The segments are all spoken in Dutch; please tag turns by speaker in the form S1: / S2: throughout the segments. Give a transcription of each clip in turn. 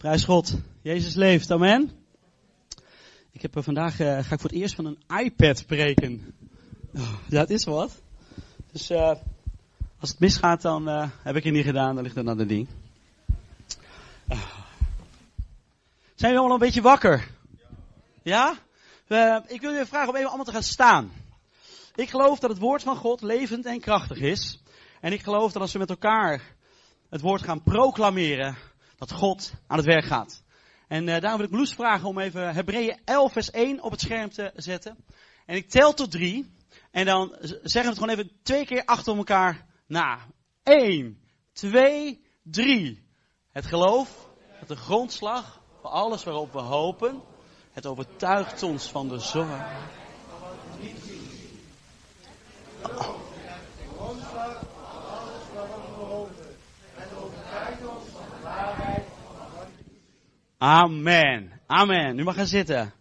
S1: Prijs God. Jezus leeft. Amen. Ik heb er vandaag, uh, ga ik voor het eerst van een iPad spreken. Oh, ja, het is wat. Dus uh, als het misgaat, dan uh, heb ik het niet gedaan. Dan ligt het aan de ding. Zijn jullie allemaal een beetje wakker? Ja? ik wil jullie vragen om even allemaal te gaan staan. Ik geloof dat het woord van God levend en krachtig is. En ik geloof dat als we met elkaar het woord gaan proclameren, dat God aan het werk gaat. En uh, daarom wil ik Loes vragen om even Hebreeën 11 vers 1 op het scherm te zetten. En ik tel tot drie. En dan zeggen we het gewoon even twee keer achter elkaar na. 1, 2, 3. Het geloof, dat de grondslag voor alles waarop we hopen. Het overtuigt ons van de zorg. Oh. Amen. Amen. U mag gaan zitten.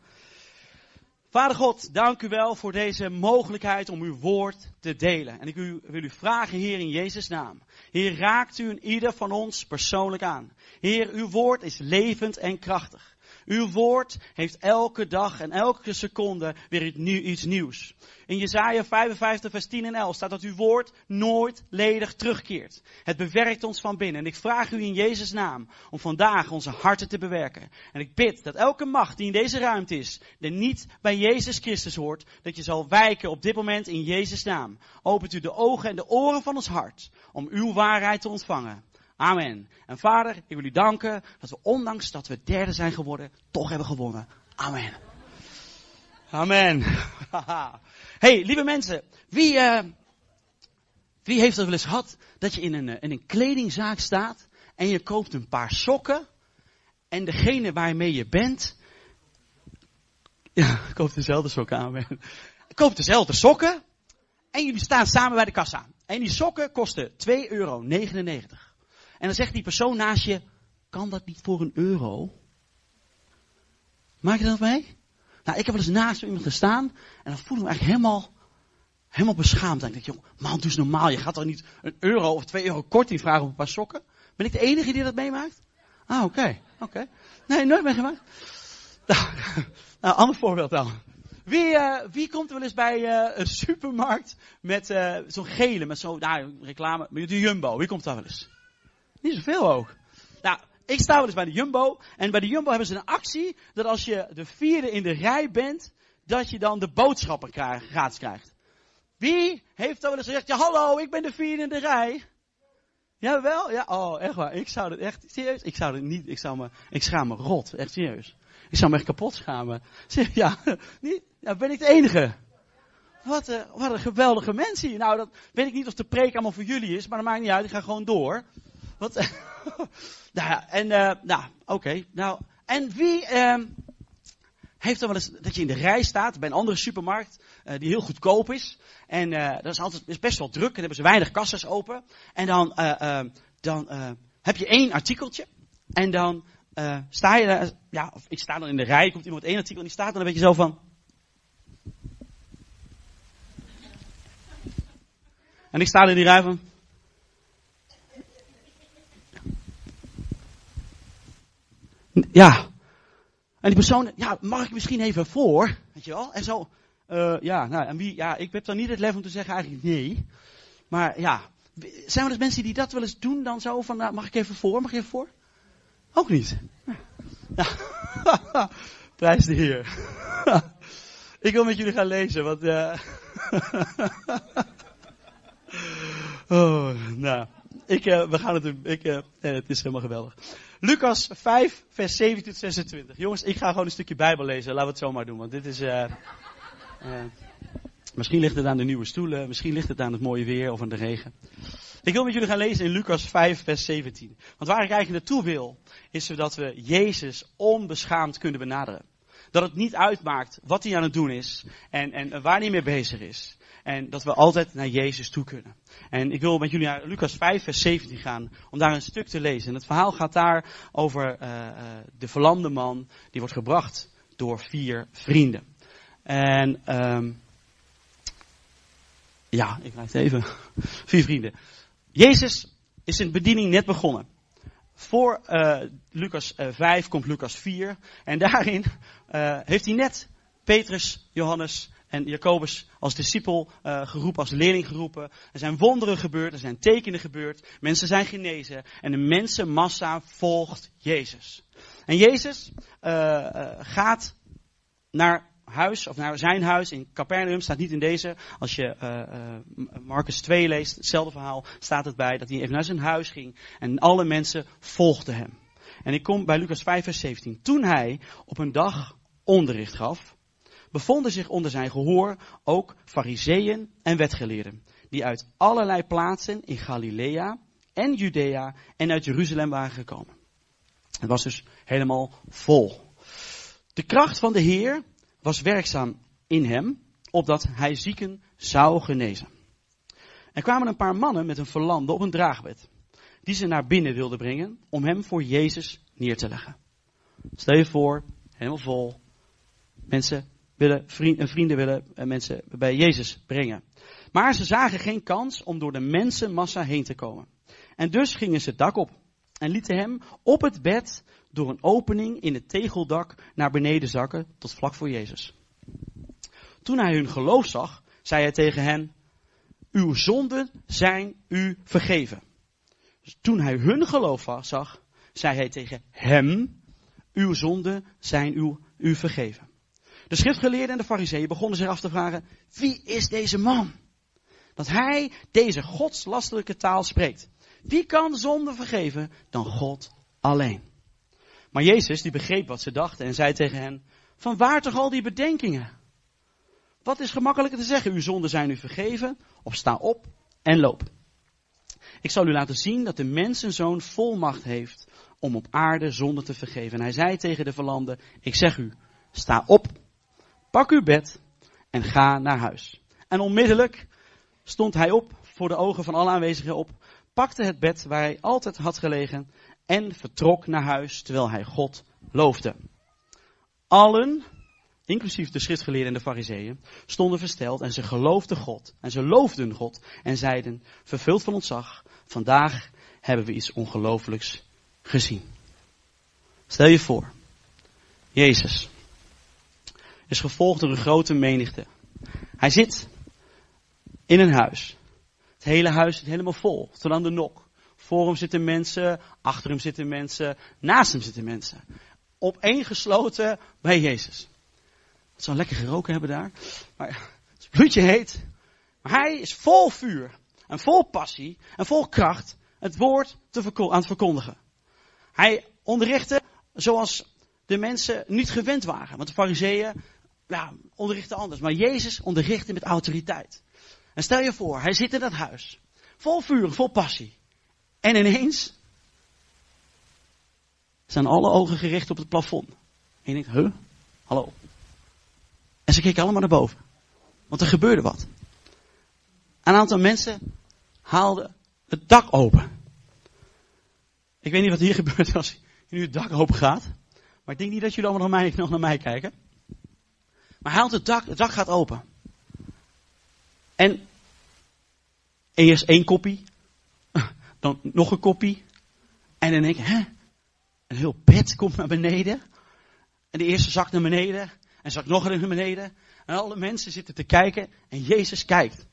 S1: Vader God, dank u wel voor deze mogelijkheid om uw woord te delen. En ik wil u vragen, Heer, in Jezus' naam. Heer, raakt u in ieder van ons persoonlijk aan. Heer, uw woord is levend en krachtig. Uw woord heeft elke dag en elke seconde weer iets nieuws. In Jesaja 55 vers 10 en 11 staat dat uw woord nooit ledig terugkeert. Het bewerkt ons van binnen. En ik vraag u in Jezus naam om vandaag onze harten te bewerken. En ik bid dat elke macht die in deze ruimte is, die niet bij Jezus Christus hoort, dat je zal wijken op dit moment in Jezus naam. Opent u de ogen en de oren van ons hart om uw waarheid te ontvangen. Amen. En vader, ik wil u danken dat we ondanks dat we derde zijn geworden, toch hebben gewonnen. Amen. Amen. hey, lieve mensen, wie, uh, wie heeft er wel eens gehad dat je in een, eh, een kledingzaak staat en je koopt een paar sokken en degene waarmee je bent, ja, koopt dezelfde sokken aan. Koopt dezelfde sokken en jullie staan samen bij de kassa. En die sokken kosten 2,99 euro. En dan zegt die persoon naast je, kan dat niet voor een euro? Maak je dat mee? Nou, ik heb wel eens naast iemand gestaan en dan voel ik me eigenlijk helemaal, helemaal beschaamd. Denk ik, joh, man, eens normaal. Je gaat toch niet een euro of twee euro korting vragen op een paar sokken? Ben ik de enige die dat meemaakt? Ah, oké, oké. Nee, nooit meegemaakt. Nou, nou, ander voorbeeld dan. Wie, uh, wie komt er wel eens bij uh, een supermarkt met uh, zo'n gele, met zo'n nou, reclame, met de Jumbo? Wie komt daar wel eens? Niet zoveel ook. Nou, ik sta wel eens bij de Jumbo. En bij de Jumbo hebben ze een actie dat als je de vierde in de rij bent, dat je dan de boodschappen gratis krijgt. Wie heeft dan wel eens gezegd, ja hallo, ik ben de vierde in de rij. Jawel? Ja, oh, echt waar. Ik zou het echt, serieus, ik zou het niet, ik zou me, ik schaam me rot, echt serieus. Ik zou me echt kapot schamen. Ja, niet, ja, ben ik de enige? Wat, een, wat een geweldige mensen hier. Nou, dat weet ik niet of de preek allemaal voor jullie is, maar dat maakt niet uit, ik ga gewoon door. Wat? nou ja, en, uh, nou, oké. Nou, en wie uh, heeft er wel eens dat je in de rij staat bij een andere supermarkt, uh, die heel goedkoop is. En uh, dat is altijd is best wel druk, en hebben ze weinig kassas open. En dan, dan heb je één artikeltje. En dan sta je, ja, of ik sta dan in de rij, komt iemand één artikel en die staat dan een beetje zo van. En ik sta in die rij van. Ja. En die persoon, ja, mag ik misschien even voor? Weet je wel? En zo, uh, ja, nou, en wie, ja, ik heb dan niet het lef om te zeggen eigenlijk nee. Maar ja, zijn er dus mensen die dat wel eens doen dan zo van, nou, mag ik even voor? Mag ik even voor? Ook niet. Ja. Prijs de Heer. ik wil met jullie gaan lezen, want, uh, oh, nou, ik, uh, we gaan het doen. Ik, uh, het is helemaal geweldig. Lucas 5, vers 17 tot 26. Jongens, ik ga gewoon een stukje Bijbel lezen. Laten we het zo maar doen, want dit is... Uh, uh, misschien ligt het aan de nieuwe stoelen, misschien ligt het aan het mooie weer of aan de regen. Ik wil met jullie gaan lezen in Lucas 5, vers 17. Want waar ik eigenlijk naartoe wil, is dat we Jezus onbeschaamd kunnen benaderen. Dat het niet uitmaakt wat hij aan het doen is en, en waar hij mee bezig is. En dat we altijd naar Jezus toe kunnen. En ik wil met jullie naar Lucas 5, vers 17 gaan, om daar een stuk te lezen. En het verhaal gaat daar over uh, uh, de verlamde man, die wordt gebracht door vier vrienden. En um, ja, ik raak het even. vier vrienden. Jezus is zijn bediening net begonnen. voor uh, Lucas uh, 5 komt Lucas 4. En daarin heeft hij net Petrus, Johannes en Jacobus als discipel uh, geroepen, als leerling geroepen. Er zijn wonderen gebeurd, er zijn tekenen gebeurd. Mensen zijn genezen. En de mensenmassa volgt Jezus. En Jezus gaat naar huis, of naar zijn huis in Capernaum, staat niet in deze. Als je uh, uh, Marcus 2 leest, hetzelfde verhaal, staat het bij dat hij even naar zijn huis ging en alle mensen volgden hem. En ik kom bij Lucas 5 vers 17. Toen hij op een dag onderricht gaf, bevonden zich onder zijn gehoor ook fariseeën en wetgeleerden, die uit allerlei plaatsen in Galilea en Judea en uit Jeruzalem waren gekomen. Het was dus helemaal vol. De kracht van de Heer was werkzaam in hem, opdat hij zieken zou genezen. Er kwamen een paar mannen met een verlamde op een draagbed, die ze naar binnen wilden brengen om hem voor Jezus neer te leggen. Stel je voor, helemaal vol, mensen willen, vrienden, vrienden willen eh, mensen bij Jezus brengen. Maar ze zagen geen kans om door de mensenmassa heen te komen. En dus gingen ze het dak op en lieten hem op het bed door een opening in het tegeldak naar beneden zakken tot vlak voor Jezus. Toen hij hun geloof zag, zei hij tegen hen, uw zonden zijn u vergeven. Dus toen hij hun geloof zag, zei hij tegen hem, uw zonden zijn u, u vergeven. De schriftgeleerden en de fariseeën begonnen zich af te vragen, wie is deze man? Dat hij deze godslastelijke taal spreekt. Wie kan zonde vergeven dan God alleen? Maar Jezus, die begreep wat ze dachten en zei tegen hen, van waar toch al die bedenkingen? Wat is gemakkelijker te zeggen? Uw zonden zijn u vergeven, of sta op en loop. Ik zal u laten zien dat de mensenzoon volmacht heeft om op aarde zonde te vergeven. En hij zei tegen de verlamden, ik zeg u, sta op, pak uw bed en ga naar huis. En onmiddellijk stond hij op, voor de ogen van alle aanwezigen op, pakte het bed waar hij altijd had gelegen en vertrok naar huis terwijl hij God loofde. Allen, inclusief de schriftgeleerden en de fariseeën, stonden versteld en ze geloofden God en ze loofden God en zeiden, vervuld van ontzag, vandaag hebben we iets ongelooflijks gezien. Stel je voor, Jezus is gevolgd door een grote menigte. Hij zit in een huis. Het hele huis zit helemaal vol, tot aan de nok. Voor hem zitten mensen, achter hem zitten mensen, naast hem zitten mensen. Opeengesloten bij Jezus. Het zou lekker geroken hebben daar. Maar het bloedje heet. Maar hij is vol vuur. En vol passie. En vol kracht. Het woord te aan het verkondigen. Hij onderrichtte zoals de mensen niet gewend waren. Want de fariseeën ja, onderrichten anders. Maar Jezus onderrichtte met autoriteit. En stel je voor, hij zit in dat huis. Vol vuur, vol passie. En ineens zijn alle ogen gericht op het plafond. En je denkt, huh? Hallo. En ze keken allemaal naar boven. Want er gebeurde wat. Een aantal mensen haalden het dak open. Ik weet niet wat hier gebeurt als nu het dak open gaat. Maar ik denk niet dat jullie allemaal naar mij, nog naar mij kijken. Maar haalt het dak, het dak gaat open. En eerst één kopie, dan nog een kopie. En dan denk ik, hè? Een heel bed komt naar beneden. En de eerste zakt naar beneden. En zakt nog een naar beneden. En alle mensen zitten te kijken. En Jezus kijkt.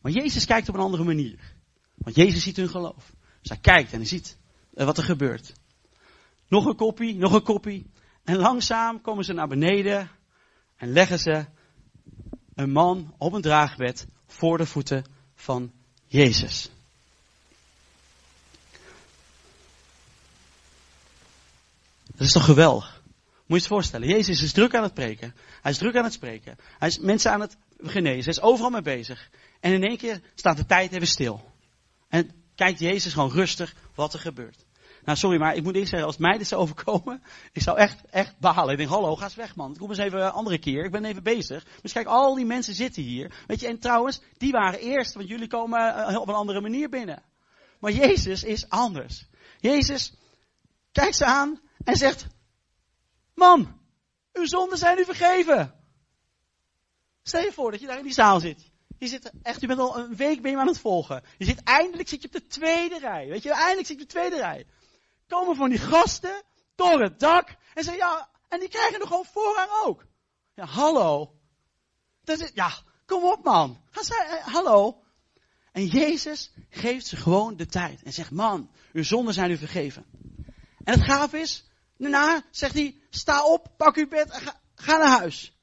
S1: Maar Jezus kijkt op een andere manier. Want Jezus ziet hun geloof. Dus hij kijkt en hij ziet eh, wat er gebeurt. Nog een kopie, nog een kopie. En langzaam komen ze naar beneden. En leggen ze een man op een draagbed voor de voeten van Jezus. Dat is toch geweldig? Moet je het voorstellen. Jezus is druk aan het preken. Hij is druk aan het spreken. Hij is mensen aan het genezen. Hij is overal mee bezig. En in één keer staat de tijd even stil. En kijkt Jezus gewoon rustig wat er gebeurt. Nou, sorry, maar ik moet eerst zeggen, als mij dit zou overkomen, ik zou echt, echt balen. Ik denk, hallo, ga eens weg, man. Kom eens even een andere keer. Ik ben even bezig. Dus kijk, al die mensen zitten hier. Weet je, en trouwens, die waren eerst, want jullie komen eh, op een andere manier binnen. Maar Jezus is anders. Jezus kijkt ze aan en zegt, man, uw zonden zijn u vergeven. Stel je voor dat je daar in die zaal zit. Je zit echt, je bent al een week ben je aan het volgen. Je zit eindelijk zit je op de tweede rij. Weet je, eindelijk zit je op de tweede rij. Komen van die gasten door het dak en zeggen, ja, en die krijgen nog gewoon voorrang ook. Ja, hallo. Dat is, ja, kom op man. Eh, hallo. En Jezus geeft ze gewoon de tijd en zegt, man, uw zonden zijn u vergeven. En het gaaf is, daarna zegt hij, sta op, pak uw bed en ga, ga naar huis.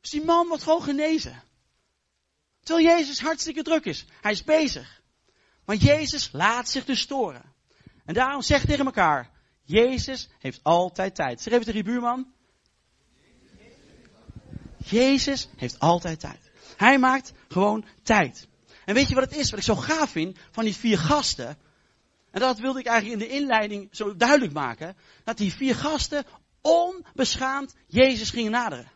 S1: Dus die man wordt gewoon genezen. Terwijl Jezus hartstikke druk is. Hij is bezig. Maar Jezus laat zich dus storen. En daarom zeg tegen elkaar, Jezus heeft altijd tijd. Zeg even tegen je buurman. Jezus heeft altijd tijd. Hij maakt gewoon tijd. En weet je wat het is, wat ik zo gaaf vind van die vier gasten? En dat wilde ik eigenlijk in de inleiding zo duidelijk maken. Dat die vier gasten onbeschaamd Jezus gingen naderen.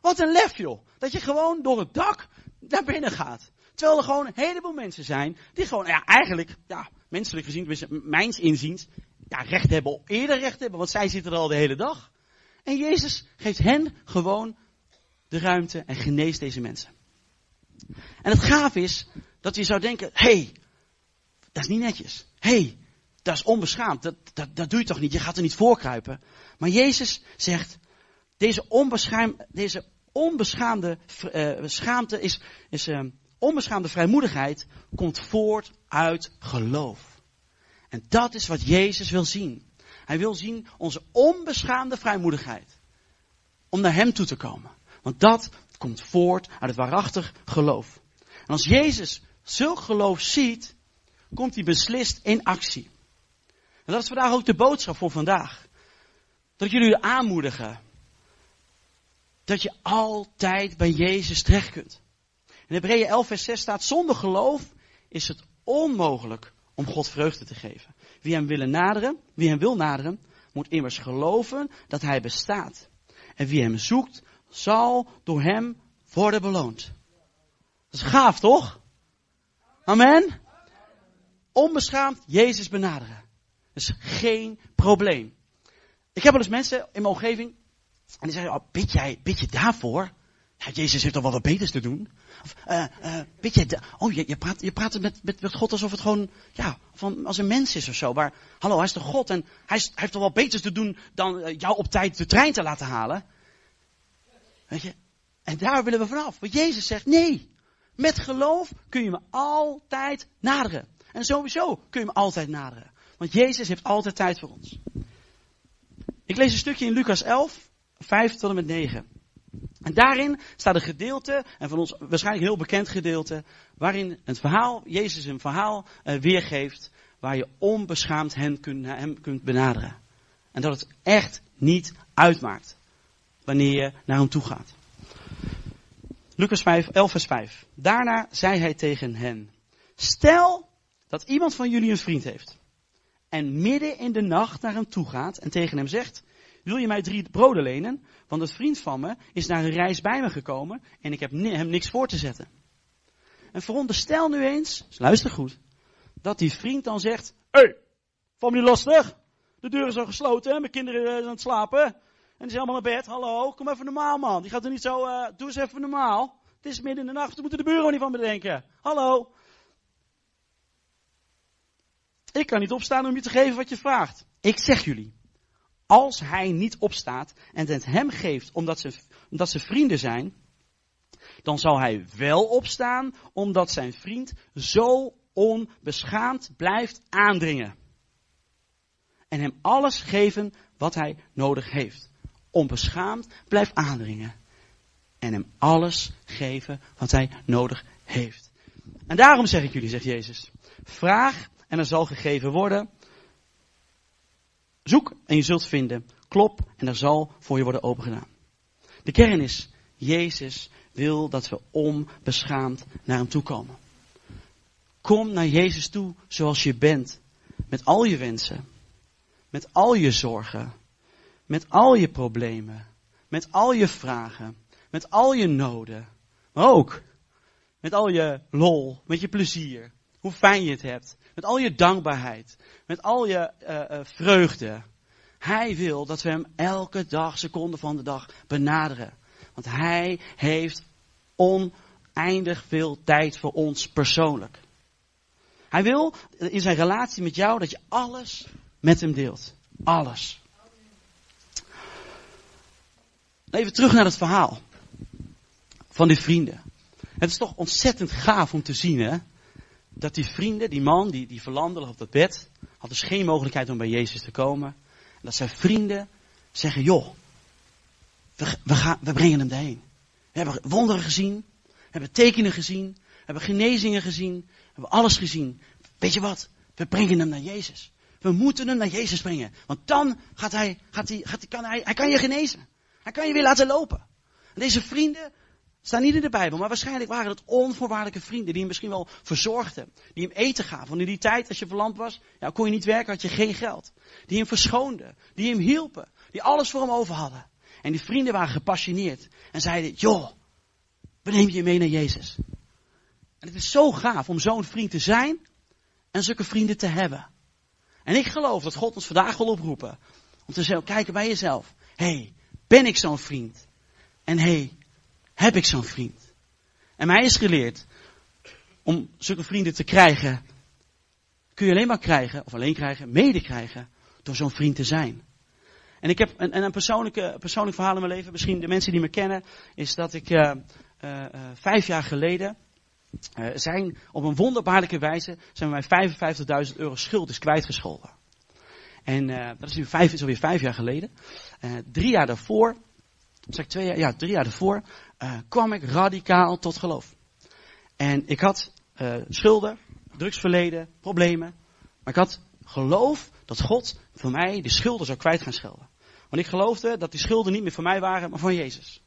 S1: Wat een lef joh. Dat je gewoon door het dak naar binnen gaat. Terwijl er gewoon een heleboel mensen zijn die gewoon, ja eigenlijk, ja, menselijk gezien, mijns inziens, ja, recht hebben, eerder recht hebben, want zij zitten er al de hele dag. En Jezus geeft hen gewoon de ruimte en geneest deze mensen. En het gaaf is dat je zou denken, hé, hey, dat is niet netjes. Hé, hey, dat is onbeschaamd. Dat, dat, dat doe je toch niet? Je gaat er niet voorkruipen. Maar Jezus zegt, deze, onbeschaam, deze onbeschaamde uh, schaamte is, is uh, onbeschaamde vrijmoedigheid komt voort uit geloof. En dat is wat Jezus wil zien. Hij wil zien onze onbeschaamde vrijmoedigheid. Om naar Hem toe te komen. Want dat komt voort uit het waarachtig geloof. En als Jezus zulk geloof ziet, komt hij beslist in actie. En dat is vandaag ook de boodschap voor vandaag. Dat jullie aanmoedigen. Dat je altijd bij Jezus terecht kunt. In Hebreeën 11 vers 6 staat, zonder geloof is het onmogelijk om God vreugde te geven. Wie hem willen naderen, wie hem wil naderen, moet immers geloven dat hij bestaat. En wie hem zoekt, zal door hem worden beloond. Dat is gaaf, toch? Amen? Onbeschaamd Jezus benaderen. Dat is geen probleem. Ik heb wel eens mensen in mijn omgeving, en die zeggen, oh, bid, jij, bid je daarvoor? Ja, Jezus heeft toch wel wat beters te doen? Of, uh, uh, bid je, oh, je, je, praat, je praat met, met, met God alsof het gewoon, ja, van, als een mens is of zo. Maar, hallo, hij is toch God en hij, heeft toch wel beters te doen dan uh, jou op tijd de trein te laten halen? Weet je? En daar willen we vanaf. Want Jezus zegt, nee, met geloof kun je me altijd naderen. En sowieso kun je me altijd naderen. Want Jezus heeft altijd tijd voor ons. Ik lees een stukje in Lucas 11, 5 tot en met 9. En daarin staat een gedeelte, en van ons waarschijnlijk een heel bekend gedeelte, waarin het verhaal, Jezus een verhaal uh, weergeeft, waar je onbeschaamd hem kunt, hem kunt benaderen. En dat het echt niet uitmaakt wanneer je naar hem toe gaat. Lucas 5, 11 vers 5. Daarna zei hij tegen hen, stel dat iemand van jullie een vriend heeft en midden in de nacht naar hem toe gaat en tegen hem zegt, wil je mij drie broden lenen? Want een vriend van me is naar een reis bij me gekomen en ik heb hem niks voor te zetten. En veronderstel nu eens, dus luister goed, dat die vriend dan zegt, hé, hey, me niet lastig. De deur is al gesloten, mijn kinderen zijn aan het slapen. En die zijn allemaal naar bed. Hallo, kom even normaal man. Die gaat er niet zo, uh, doe eens even normaal. Het is midden in de nacht, we moeten de bureau niet van bedenken. Hallo. Ik kan niet opstaan om je te geven wat je vraagt. Ik zeg jullie, als hij niet opstaat en het hem geeft omdat ze, omdat ze vrienden zijn, dan zal hij wel opstaan omdat zijn vriend zo onbeschaamd blijft aandringen. En hem alles geven wat hij nodig heeft. Onbeschaamd blijft aandringen. En hem alles geven wat hij nodig heeft. En daarom zeg ik jullie, zegt Jezus, vraag en er zal gegeven worden. Zoek en je zult vinden. Klop en er zal voor je worden opengedaan. De kern is, Jezus wil dat we onbeschaamd naar hem toe komen. Kom naar Jezus toe zoals je bent. Met al je wensen. Met al je zorgen. Met al je problemen. Met al je vragen. Met al je noden. Maar ook met al je lol. Met je plezier. Hoe fijn je het hebt. Met al je dankbaarheid. Met al je uh, uh, vreugde. Hij wil dat we hem elke dag, seconde van de dag benaderen. Want hij heeft oneindig veel tijd voor ons persoonlijk. Hij wil in zijn relatie met jou dat je alles met hem deelt. alles. Even terug naar het verhaal van die vrienden. Het is toch ontzettend gaaf om te zien, hè? Dat die vrienden, die man, die, die verlamde op dat bed, had dus geen mogelijkheid om bij Jezus te komen. En dat zijn vrienden zeggen, joh, we, we, gaan, we brengen hem daarheen. We hebben wonderen gezien, we hebben tekenen gezien, we hebben genezingen gezien, we hebben alles gezien. Weet je wat? We brengen hem naar Jezus. We moeten hem naar Jezus brengen. Want dan gaat hij, gaat hij, gaat hij, kan hij, hij kan je genezen. Hij kan je weer laten lopen. En deze vrienden staan niet in de Bijbel, maar waarschijnlijk waren het onvoorwaardelijke vrienden die hem misschien wel verzorgden. Die hem eten gaven. Want in die tijd, als je verlamd was, ja, kon je niet werken, had je geen geld. Die hem verschoonden. Die hem hielpen. Die alles voor hem over hadden. En die vrienden waren gepassioneerd. En zeiden, joh, we nemen je mee naar Jezus. En het is zo gaaf om zo'n vriend te zijn en zulke vrienden te hebben. En ik geloof dat God ons vandaag wil oproepen. Om te kijken bij jezelf. hey, ben ik zo'n vriend? En hey, heb ik zo'n vriend? En mij is geleerd om zulke vrienden te krijgen. Kun je alleen maar krijgen, of alleen krijgen, mede krijgen, door zo'n vriend te zijn. En ik heb een, een persoonlijke, persoonlijk verhaal in mijn leven, misschien de mensen die me kennen, is dat ik uh, uh, vijf jaar geleden zijn op een wonderbaarlijke wijze zijn mij 55.000 euro schuld is kwijtgescholden. En dat is nu vijf, is alweer vijf jaar geleden. Drie jaar daarvoor, zeg ik twee jaar, ja, drie jaar daarvoor, uh, kwam ik radicaal tot geloof. En ik had schulden, drugsverleden, problemen. Maar ik had geloof dat God voor mij de schulden zou kwijt gaan schelden. Want ik geloofde dat die schulden niet meer voor mij waren, maar van Jezus.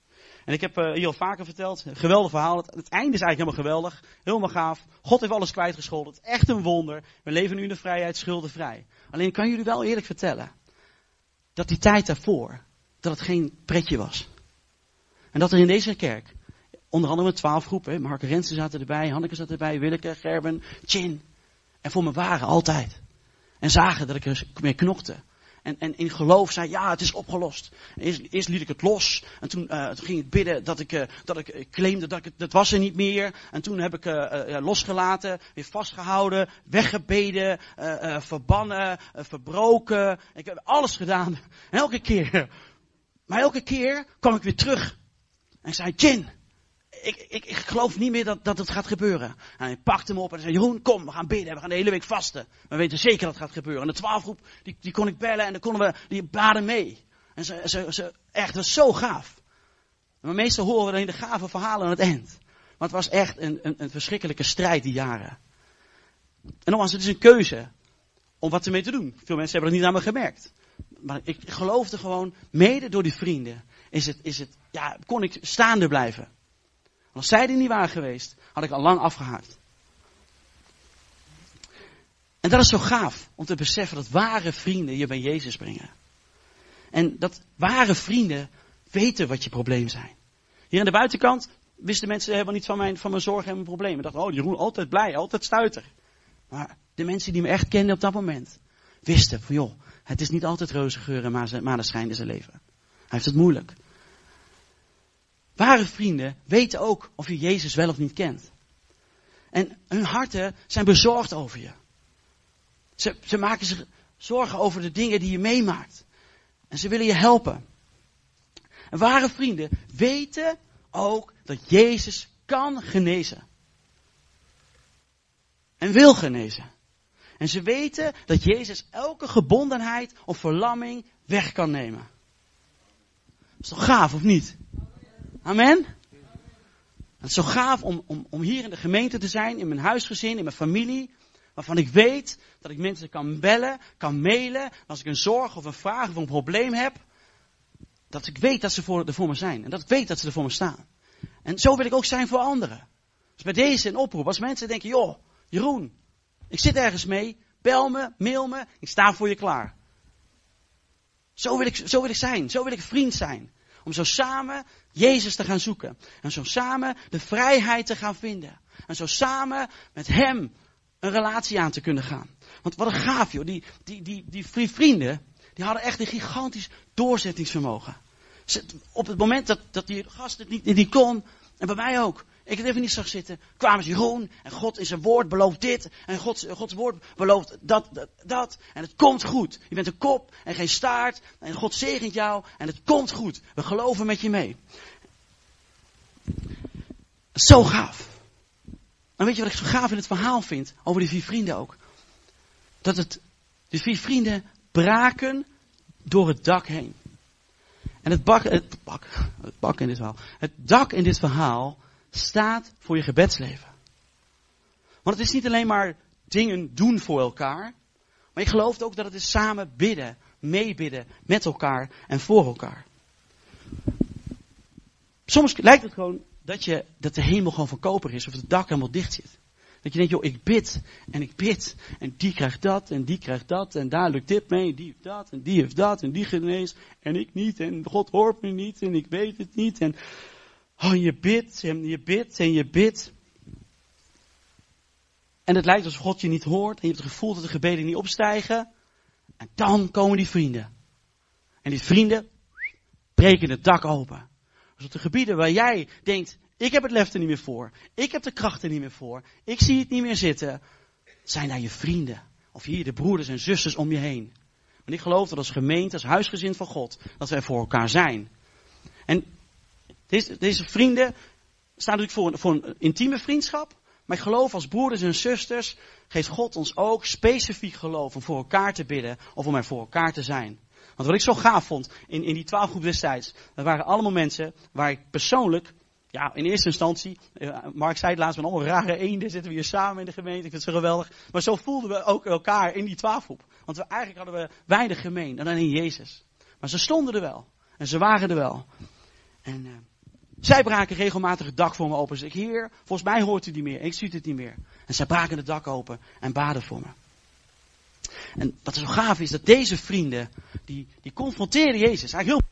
S1: En ik heb uh, hier al vaker verteld, een geweldig verhaal. Het, het, einde is eigenlijk helemaal geweldig, helemaal gaaf. God heeft alles kwijtgescholden. Echt een wonder. We leven nu in de vrijheid, schuldenvrij. Alleen kan jullie wel eerlijk vertellen dat die tijd daarvoor, dat het geen pretje was. En dat er in deze kerk, onder andere twaalf groepen, Mark Rensen zaten erbij, Hanneke zat erbij, Willeke, Gerben, Chin. En voor me waren altijd. En zagen dat ik er mee knokte. En, en in geloof zei, ja, het is opgelost. Eerst, eerst liet ik het los. En toen, uh, toen ging ik bidden dat ik, uh, dat ik claimde dat ik het, dat was er niet meer. En toen heb ik uh, losgelaten, weer vastgehouden, weggebeden, verbannen, verbroken. Ik heb alles gedaan. En elke keer. Maar elke keer kwam ik weer terug. En ik zei, Jin, ik, ik, ik geloof niet meer dat, dat het gaat gebeuren. En hij pakte me op en zei, Jeroen, kom, we gaan bidden, we gaan de hele week vasten. We weten zeker dat het gaat gebeuren. En de twaalfgroep, die, die kon ik bellen en dan konden we, die baden mee. En ze, ze, ze, echt, dat was zo gaaf. Maar meestal horen we in de gave verhalen aan het eind. Maar het was echt een, een, een verschrikkelijke strijd die jaren. En nogmaals, het is een keuze om wat ermee te doen. Veel mensen hebben dat niet aan me gemerkt. Maar ik geloofde gewoon, mede door die vrienden, is het, is het, ja, kon ik staande blijven. Als zij er niet waren geweest, had ik al lang afgehaakt. En dat is zo gaaf om te beseffen dat ware vrienden je bij Jezus brengen. En dat ware vrienden weten wat je problemen zijn. Hier aan de buitenkant wisten mensen helemaal niet van mijn, van mijn zorgen en mijn problemen. Dachten, oh, Jeroen, altijd blij, altijd stuiter. Maar de mensen die me echt kenden op dat moment, wisten van, joh, het is niet altijd roze geur en maneschijn in zijn leven. Hij heeft het moeilijk. Ware vrienden weten ook of je Jezus wel of niet kent. En hun harten zijn bezorgd over je. Ze, ze maken zich zorgen over de dingen die je meemaakt. En ze willen je helpen. En ware vrienden weten ook dat Jezus kan genezen. En wil genezen. En ze weten dat Jezus elke gebondenheid of verlamming weg kan nemen. Dat is toch gaaf of niet? Amen? Het is zo gaaf om, om, om hier in de gemeente te zijn, in mijn huisgezin, in mijn familie. Waarvan ik weet dat ik mensen kan bellen, kan mailen. Als ik een zorg of een vraag of een probleem heb. Dat ik weet dat ze voor, er voor me zijn. En dat ik weet dat ze er voor me staan. En zo wil ik ook zijn voor anderen. Dus bij deze een oproep. Als mensen denken, joh, Jeroen, ik zit ergens mee. Bel me, mail me, ik sta voor je klaar. Zo wil ik, zo wil ik zijn. Zo wil ik vriend zijn. Om zo samen Jezus te gaan zoeken. En zo samen de vrijheid te gaan vinden. En zo samen met Hem een relatie aan te kunnen gaan. Want wat een gaaf joh. Die, die, die, die vrienden, die hadden echt een gigantisch doorzettingsvermogen. Op het moment dat, dat die gast het niet, niet kon, en bij mij ook. Ik het even niet zag zitten, kwamen ze Jeroen en God in zijn woord belooft dit en God, Gods woord belooft dat, dat, en het komt goed. Je bent een kop en geen staart en God zegent jou en het komt goed. We geloven met je mee. Zo gaaf. En weet je wat ik zo gaaf in het verhaal vind over die vier vrienden ook? Dat het, de vier vrienden braken door het dak heen. En het, bak, het, bak, het bak in dit verhaal. Het dak in dit verhaal staat voor je gebedsleven. Want het is niet alleen maar dingen doen voor elkaar. Maar je gelooft ook dat het is samen bidden, meebidden met elkaar en voor elkaar. Soms lijkt het gewoon dat, je, dat de hemel gewoon van koper is of het dak helemaal dicht zit. Dat je denkt, joh, ik bid en ik bid. En die krijgt dat en die krijgt dat. En daar lukt dit mee, die heeft dat en die heeft dat en die geneest. En ik niet en God hoort me niet en ik weet het niet. En oh, je bidt en je bidt en je bidt. En het lijkt alsof God je niet hoort. En je hebt het gevoel dat de gebeden niet opstijgen. En dan komen die vrienden. En die vrienden breken het dak open. Dus op de gebieden waar jij denkt, ik heb het lef er niet meer voor. Ik heb de kracht er niet meer voor. Ik zie het niet meer zitten. Zijn daar je vrienden? Of hier de broeders en zusters om je heen? Want ik geloof dat als gemeente, als huisgezin van God, dat wij voor elkaar zijn. En deze, deze vrienden staan natuurlijk voor een, voor een intieme vriendschap. Maar ik geloof als broeders en zusters geeft God ons ook specifiek geloof om voor elkaar te bidden of om er voor elkaar te zijn. Want wat ik zo gaaf vond in, in die twaalf groep destijds, dat waren allemaal mensen waar ik persoonlijk ja, in eerste instantie, eh, Mark zei het laatst, met allemaal rare eenden zitten we hier samen in de gemeente. Ik vind het zo geweldig. Maar zo voelden we ook elkaar in die twaalfgroep. Want we, eigenlijk hadden we weinig gemeen, dan in Jezus. Maar ze stonden er wel. En ze waren er wel. En uh, zij braken regelmatig het dak voor me open. Zeg ik, heer, volgens mij hoort u niet meer. Ik zie het niet meer. En zij braken het dak open en baden voor me. En wat zo gaaf is, dat deze vrienden, die, die confronteren Jezus. Eigenlijk heel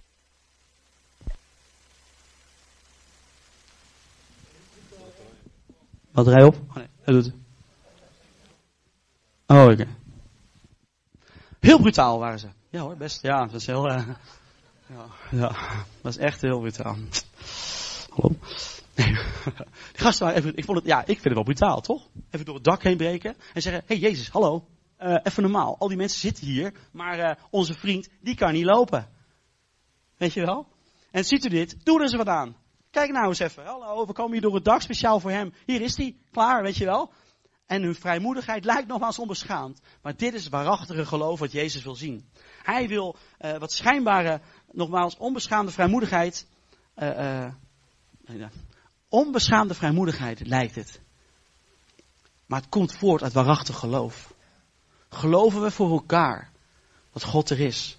S1: Batterij op? Oh nee, hij doet het. Oh, oké. Heel brutaal waren ze. Ja hoor, best. Ja, dat is heel... Uh, ja, ja, dat is echt heel brutaal. Hallo? Nee, gasten waren even, ik vond het, ja, ik vind het wel brutaal, toch? Even door het dak heen breken en zeggen, hey, Jezus, hallo, uh, even normaal. Al die mensen zitten hier, maar uh, onze vriend, die kan niet lopen. Weet je wel? En ziet u dit? Doe er eens wat aan. Kijk nou eens even. Hallo, we komen hier door het dak speciaal voor hem. Hier is hij. Klaar, weet je wel. En hun vrijmoedigheid lijkt nogmaals onbeschaamd. Maar dit is waarachtige geloof wat Jezus wil zien. Hij wil uh, wat schijnbare, nogmaals, onbeschaamde vrijmoedigheid. Onbeschaamde vrijmoedigheid lijkt het. Maar het komt voort uit waarachtig geloof. Geloven we voor elkaar dat God er is.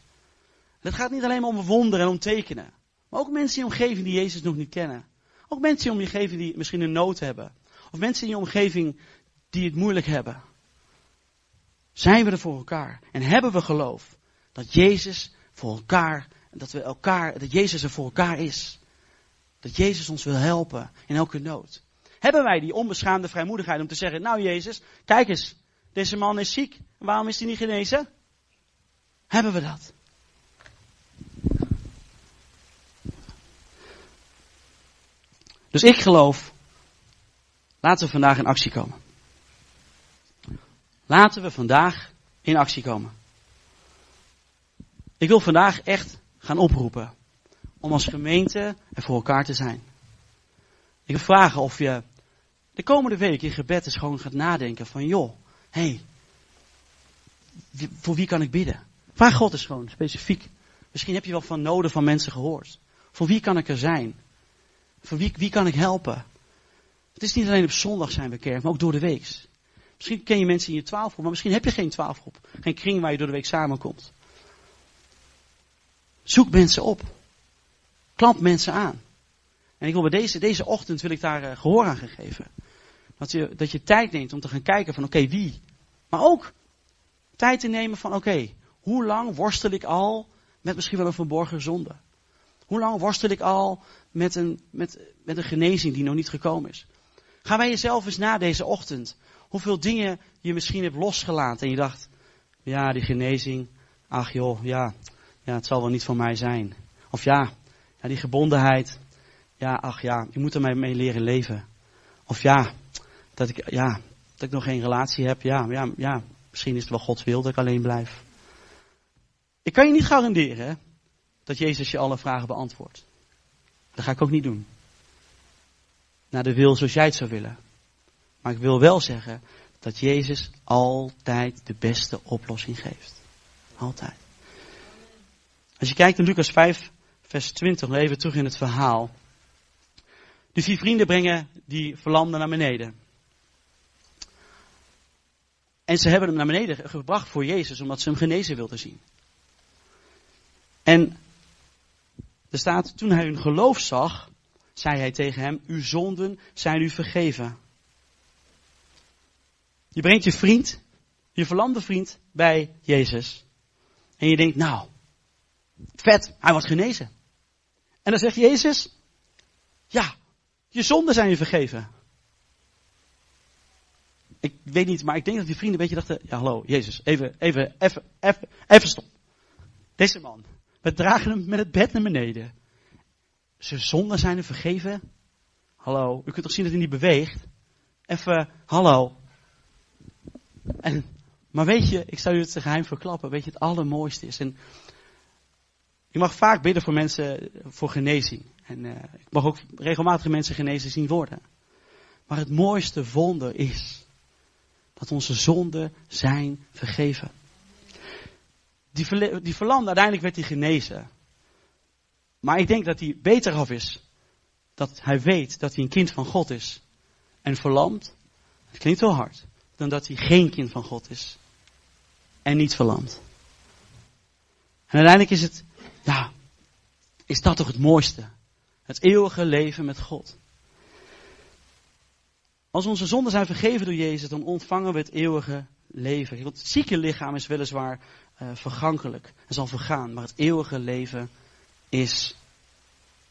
S1: Het gaat niet alleen om wonderen en om tekenen. Maar ook mensen in je omgeving die Jezus nog niet kennen. Ook mensen in je omgeving die misschien een nood hebben. Of mensen in je omgeving die het moeilijk hebben. Zijn we er voor elkaar? En hebben we geloof dat Jezus voor elkaar, dat we elkaar, dat Jezus er voor elkaar is. Dat Jezus ons wil helpen in elke nood. Hebben wij die onbeschaamde vrijmoedigheid om te zeggen, nou Jezus, kijk eens, deze man is ziek. Waarom is hij niet genezen? Hebben we dat? Dus ik geloof, laten we vandaag in actie komen. Laten we vandaag in actie komen. Ik wil vandaag echt gaan oproepen om als gemeente er voor elkaar te zijn. Ik wil vragen of je de komende week in gebed eens gewoon gaat nadenken van joh, hé, hey, voor wie kan ik bidden? Vraag God eens gewoon specifiek. Misschien heb je wel van noden van mensen gehoord. Voor wie kan ik er zijn? Voor wie, wie kan ik helpen? Het is niet alleen op zondag zijn we kerk, maar ook door de week. Misschien ken je mensen in je twaalfgroep, maar misschien heb je geen twaalfgroep. Geen kring waar je door de week samenkomt. Zoek mensen op. Klamp mensen aan. En ik wil bij deze, deze ochtend wil ik daar uh, gehoor aan geven. Dat je, dat je tijd neemt om te gaan kijken van oké, wie? Maar ook tijd te nemen van oké, hoe lang worstel ik al met misschien wel een verborgen zonde? Hoe lang worstel ik al met een, met, met een genezing die nog niet gekomen is? Ga bij jezelf eens na deze ochtend. Hoeveel dingen je misschien hebt losgelaten en je dacht, ja, die genezing, ach joh, ja, ja, het zal wel niet van mij zijn. Of ja, ja die gebondenheid, ja, ach ja, je moet er mee leren leven. Of ja, dat ik, ja, dat ik nog geen relatie heb. Ja, ja, ja, misschien is het wel Gods wil dat ik alleen blijf. Ik kan je niet garanderen dat Jezus je alle vragen beantwoordt. Dat ga ik ook niet doen. Naar de wil zoals jij het zou willen. Maar ik wil wel zeggen dat Jezus altijd de beste oplossing geeft. Altijd. Als je kijkt in Lucas 5, vers 20, nog even terug in het verhaal. De vier vrienden brengen die verlamde naar beneden. En ze hebben hem naar beneden gebracht voor Jezus, omdat ze hem genezen wilden zien. En er staat, toen hij hun geloof zag, zei hij tegen hem, uw zonden zijn u vergeven. Je brengt je vriend, je verlamde vriend, bij Jezus. En je denkt, nou, vet, hij wordt genezen. En dan zegt Jezus, ja, je zonden zijn je vergeven. Ik weet niet, maar ik denk dat die vrienden een beetje dachten, ja hallo, Jezus, even, even, even, even, even stop. Deze man, we dragen hem met het bed naar beneden. Zijn zonden zijn er vergeven. Hallo, u kunt toch zien dat hij niet beweegt? Even, hallo. En, maar weet je, ik zou u het geheim verklappen, weet je, het allermooiste is. En je mag vaak bidden voor mensen, voor genezing. En uh, ik mag ook regelmatig mensen genezen zien worden. Maar het mooiste wonder is dat onze zonden zijn vergeven. Die, die verlamde, uiteindelijk werd hij genezen. Maar ik denk dat hij beter af is. Dat hij weet dat hij een kind van God is. En verlamd, het klinkt wel hard, dan dat hij geen kind van God is. En niet verlamd. En uiteindelijk is het, ja, is dat toch het mooiste. Het eeuwige leven met God. Als onze zonden zijn vergeven door Jezus, dan ontvangen we het eeuwige leven. Het zieke lichaam is weliswaar uh, vergankelijk en zal vergaan, maar het eeuwige leven is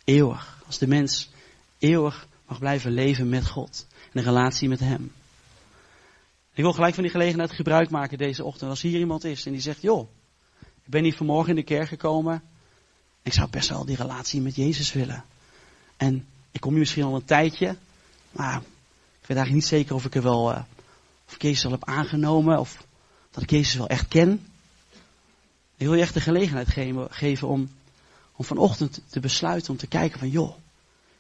S1: eeuwig. Als de mens eeuwig mag blijven leven met God en een relatie met Hem. Ik wil gelijk van die gelegenheid gebruik maken deze ochtend. Als hier iemand is en die zegt, joh, ik ben hier vanmorgen in de kerk gekomen. Ik zou best wel die relatie met Jezus willen. En ik kom hier misschien al een tijdje, maar ik weet eigenlijk niet zeker of ik er wel, uh, of ik Jezus al heb aangenomen of dat ik Jezus wel echt ken. Ik wil je echt de gelegenheid geven om, om vanochtend te besluiten om te kijken van joh,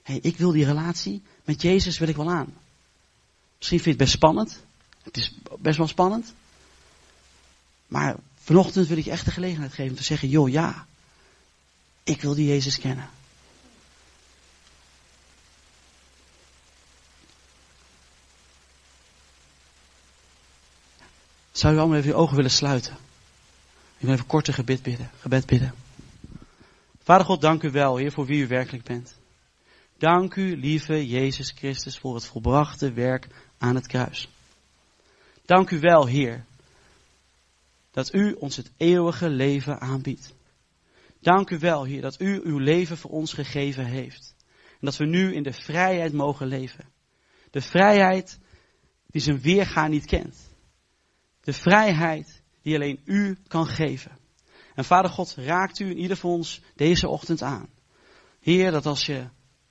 S1: hey, ik wil die relatie met Jezus wil ik wel aan. Misschien vind je het best spannend. Het is best wel spannend. Maar vanochtend wil ik je echt de gelegenheid geven om te zeggen, joh ja, ik wil die Jezus kennen. Zou u allemaal even je ogen willen sluiten? Ik wil even korte gebed bidden, gebed bidden. Vader God, dank u wel, Heer, voor wie u werkelijk bent. Dank u, lieve Jezus Christus, voor het volbrachte werk aan het kruis. Dank u wel, Heer, dat u ons het eeuwige leven aanbiedt. Dank u wel, Heer, dat u uw leven voor ons gegeven heeft. En dat we nu in de vrijheid mogen leven. De vrijheid die zijn weerga niet kent. De vrijheid die alleen u kan geven. En Vader God, raakt u in ieder van ons deze ochtend aan. Heer, dat als je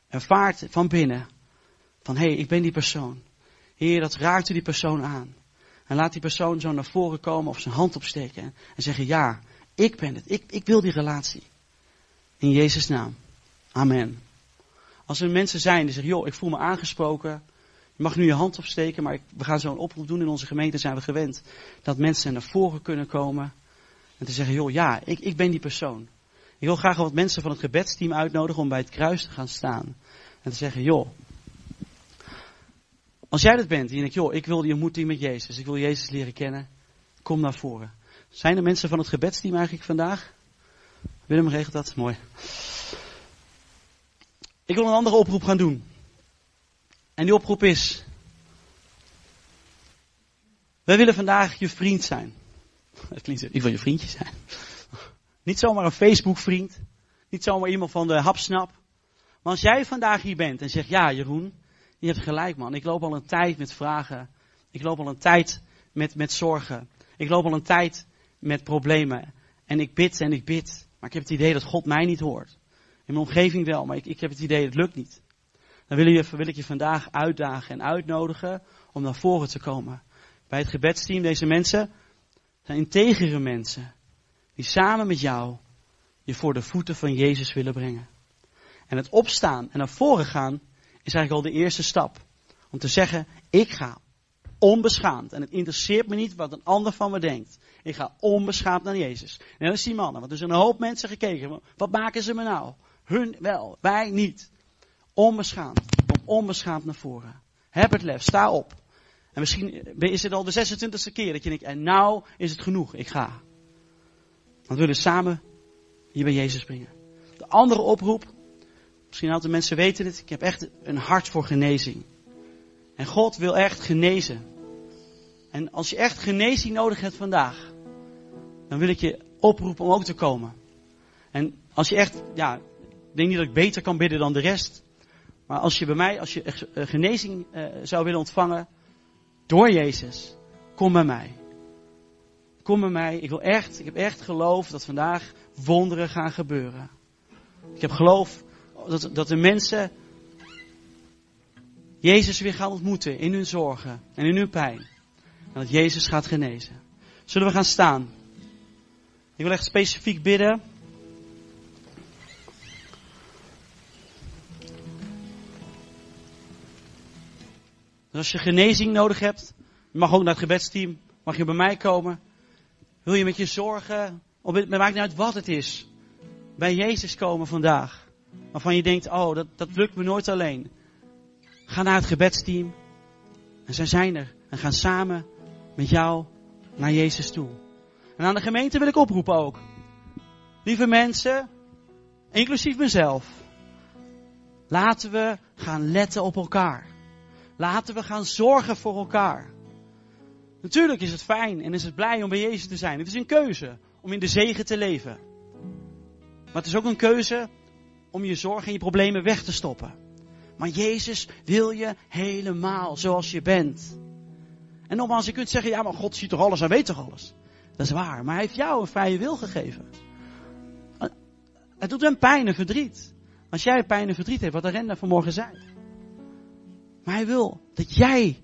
S1: ervaart van binnen, van hé, hey, ik ben die persoon. Heer, dat raakt u die persoon aan. En laat die persoon zo naar voren komen of zijn hand opsteken en zeggen, ja, ik ben het. Ik, ik wil die relatie. In Jezus' naam. Amen. Als er mensen zijn die zeggen, joh, ik voel me aangesproken. Je mag nu je hand opsteken, maar we gaan zo een oproep doen. In onze gemeente zijn we gewend dat mensen naar voren kunnen komen. En te zeggen, joh, ja, ik, ik ben die persoon. Ik wil graag wat mensen van het gebedsteam uitnodigen om bij het kruis te gaan staan. En te zeggen, joh, als jij dat bent, en je denkt, joh, ik wil die ontmoeting met Jezus. Ik wil Jezus leren kennen. Kom naar voren. Zijn er mensen van het gebedsteam eigenlijk vandaag? Willem regelt dat? Mooi. Ik wil een andere oproep gaan doen. En die oproep is. Wij willen vandaag je vriend zijn. Het klinkt, ik wil je vriendje zijn. Niet zomaar een Facebook vriend. Niet zomaar iemand van de hapsnap. Maar als jij vandaag hier bent en zegt, ja Jeroen, je hebt gelijk man. Ik loop al een tijd met vragen. Ik loop al een tijd met, met zorgen. Ik loop al een tijd met problemen. En ik bid en ik bid. Maar ik heb het idee dat God mij niet hoort. In mijn omgeving wel, maar ik, ik heb het idee dat het lukt niet. dan wil, wil ik je vandaag uitdagen en uitnodigen om naar voren te komen. Bij het gebedsteam, deze mensen zijn integere mensen. Die samen met jou je voor de voeten van Jezus willen brengen. En het opstaan en naar voren gaan is eigenlijk al de eerste stap. Om te zeggen, ik ga onbeschaamd. En het interesseert me niet wat een ander van me denkt. Ik ga onbeschaamd naar Jezus. En dat is die mannen. Want er zijn een hoop mensen gekeken. Wat maken ze me nou? Hun wel, wij niet. Onbeschaamd. Kom onbeschaamd naar voren. Heb het lef, sta op. En misschien is het al de 26e keer dat je denkt, en nou is het genoeg, ik ga. Want we willen samen je bij Jezus brengen. De andere oproep, misschien aantal mensen weten het, ik heb echt een hart voor genezing. En God wil echt genezen. En als je echt genezing nodig hebt vandaag, dan wil ik je oproepen om ook te komen. En als je echt, ja, ik denk niet dat ik beter kan bidden dan de rest. Maar als je bij mij, als je eh, genezing uh, zou willen ontvangen door Jezus, kom bij mij. Kom bij mij. Ik wil echt, ik heb echt geloof dat vandaag wonderen gaan gebeuren. Ik heb geloof dat, dat de mensen Jezus weer gaan ontmoeten in hun zorgen en in hun pijn. En dat Jezus gaat genezen. Zullen we gaan staan? Ik wil echt specifiek bidden. Dus als je genezing nodig hebt, je mag ook naar het gebedsteam, mag je bij mij komen. Wil je met je zorgen, of het maakt niet uit wat het is, bij Jezus komen vandaag. Waarvan je denkt, oh, dat, dat lukt me nooit alleen. Ga naar het gebedsteam. En zij zijn er. En gaan samen met jou naar Jezus toe. En aan de gemeente wil ik oproepen ook. Lieve mensen, inclusief mezelf. Laten we gaan letten op elkaar. Laten we gaan zorgen voor elkaar. Natuurlijk is het fijn en is het blij om bij Jezus te zijn. Het is een keuze om in de zegen te leven. Maar het is ook een keuze om je zorgen en je problemen weg te stoppen. Maar Jezus wil je helemaal zoals je bent. En nogmaals, je kunt zeggen, ja maar God ziet toch alles, hij weet toch alles. Dat is waar, maar hij heeft jou een vrije wil gegeven. Het doet hem pijn en verdriet. Als jij pijn en verdriet hebt, wat de render vanmorgen zei. Maar hij wil dat jij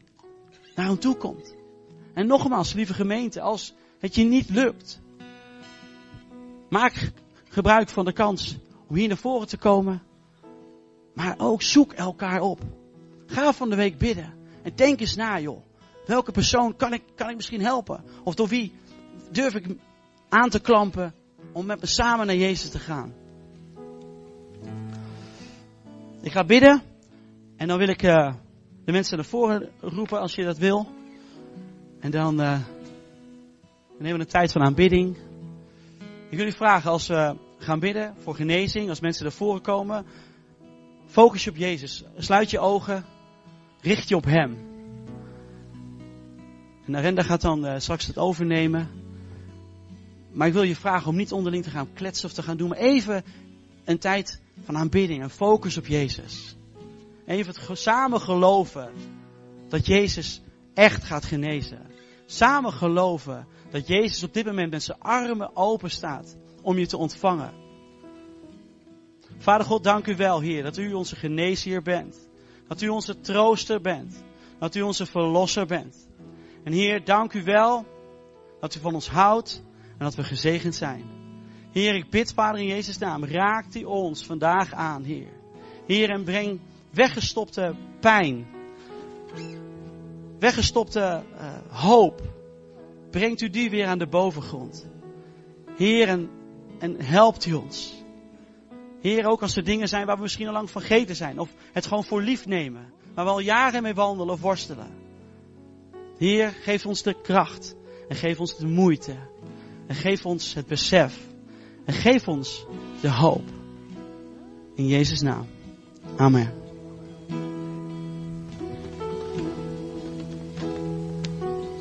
S1: naar hem toe komt. En nogmaals, lieve gemeente, als het je niet lukt, maak gebruik van de kans om hier naar voren te komen. Maar ook zoek elkaar op. Ga van de week bidden. En denk eens na, joh. Welke persoon kan ik, kan ik misschien helpen? Of door wie durf ik aan te klampen om met me samen naar Jezus te gaan? Ik ga bidden. En dan wil ik uh, de mensen naar voren roepen als je dat wil. En dan uh, nemen we een tijd van aanbidding. Ik wil u vragen als we gaan bidden voor genezing, als mensen naar voren komen. Focus je op Jezus. Sluit je ogen. Richt je op Hem. En Arenda gaat dan uh, straks het overnemen. Maar ik wil je vragen om niet onderling te gaan kletsen of te gaan doen. Maar even een tijd van aanbidding. En focus op Jezus. Even het samen geloven dat Jezus echt gaat genezen. Samen geloven dat Jezus op dit moment met zijn armen open staat om je te ontvangen. Vader God, dank u wel, Heer, dat u onze geneesheer bent. Dat u onze trooster bent. Dat u onze verlosser bent. En Heer, dank u wel dat u van ons houdt en dat we gezegend zijn. Heer, ik bid, Vader, in Jezus' naam, raakt u ons vandaag aan, Heer. Heer, en breng weggestopte pijn, weggestopte uh, hoop, brengt u die weer aan de bovengrond. Heer, en, en helpt u ons. Heer, ook als er dingen zijn waar we misschien al lang vergeten zijn. Of het gewoon voor lief nemen. Waar we al jaren mee wandelen of worstelen. Heer, geef ons de kracht. En geef ons de moeite. En geef ons het besef. En geef ons de hoop. In Jezus' naam. Amen.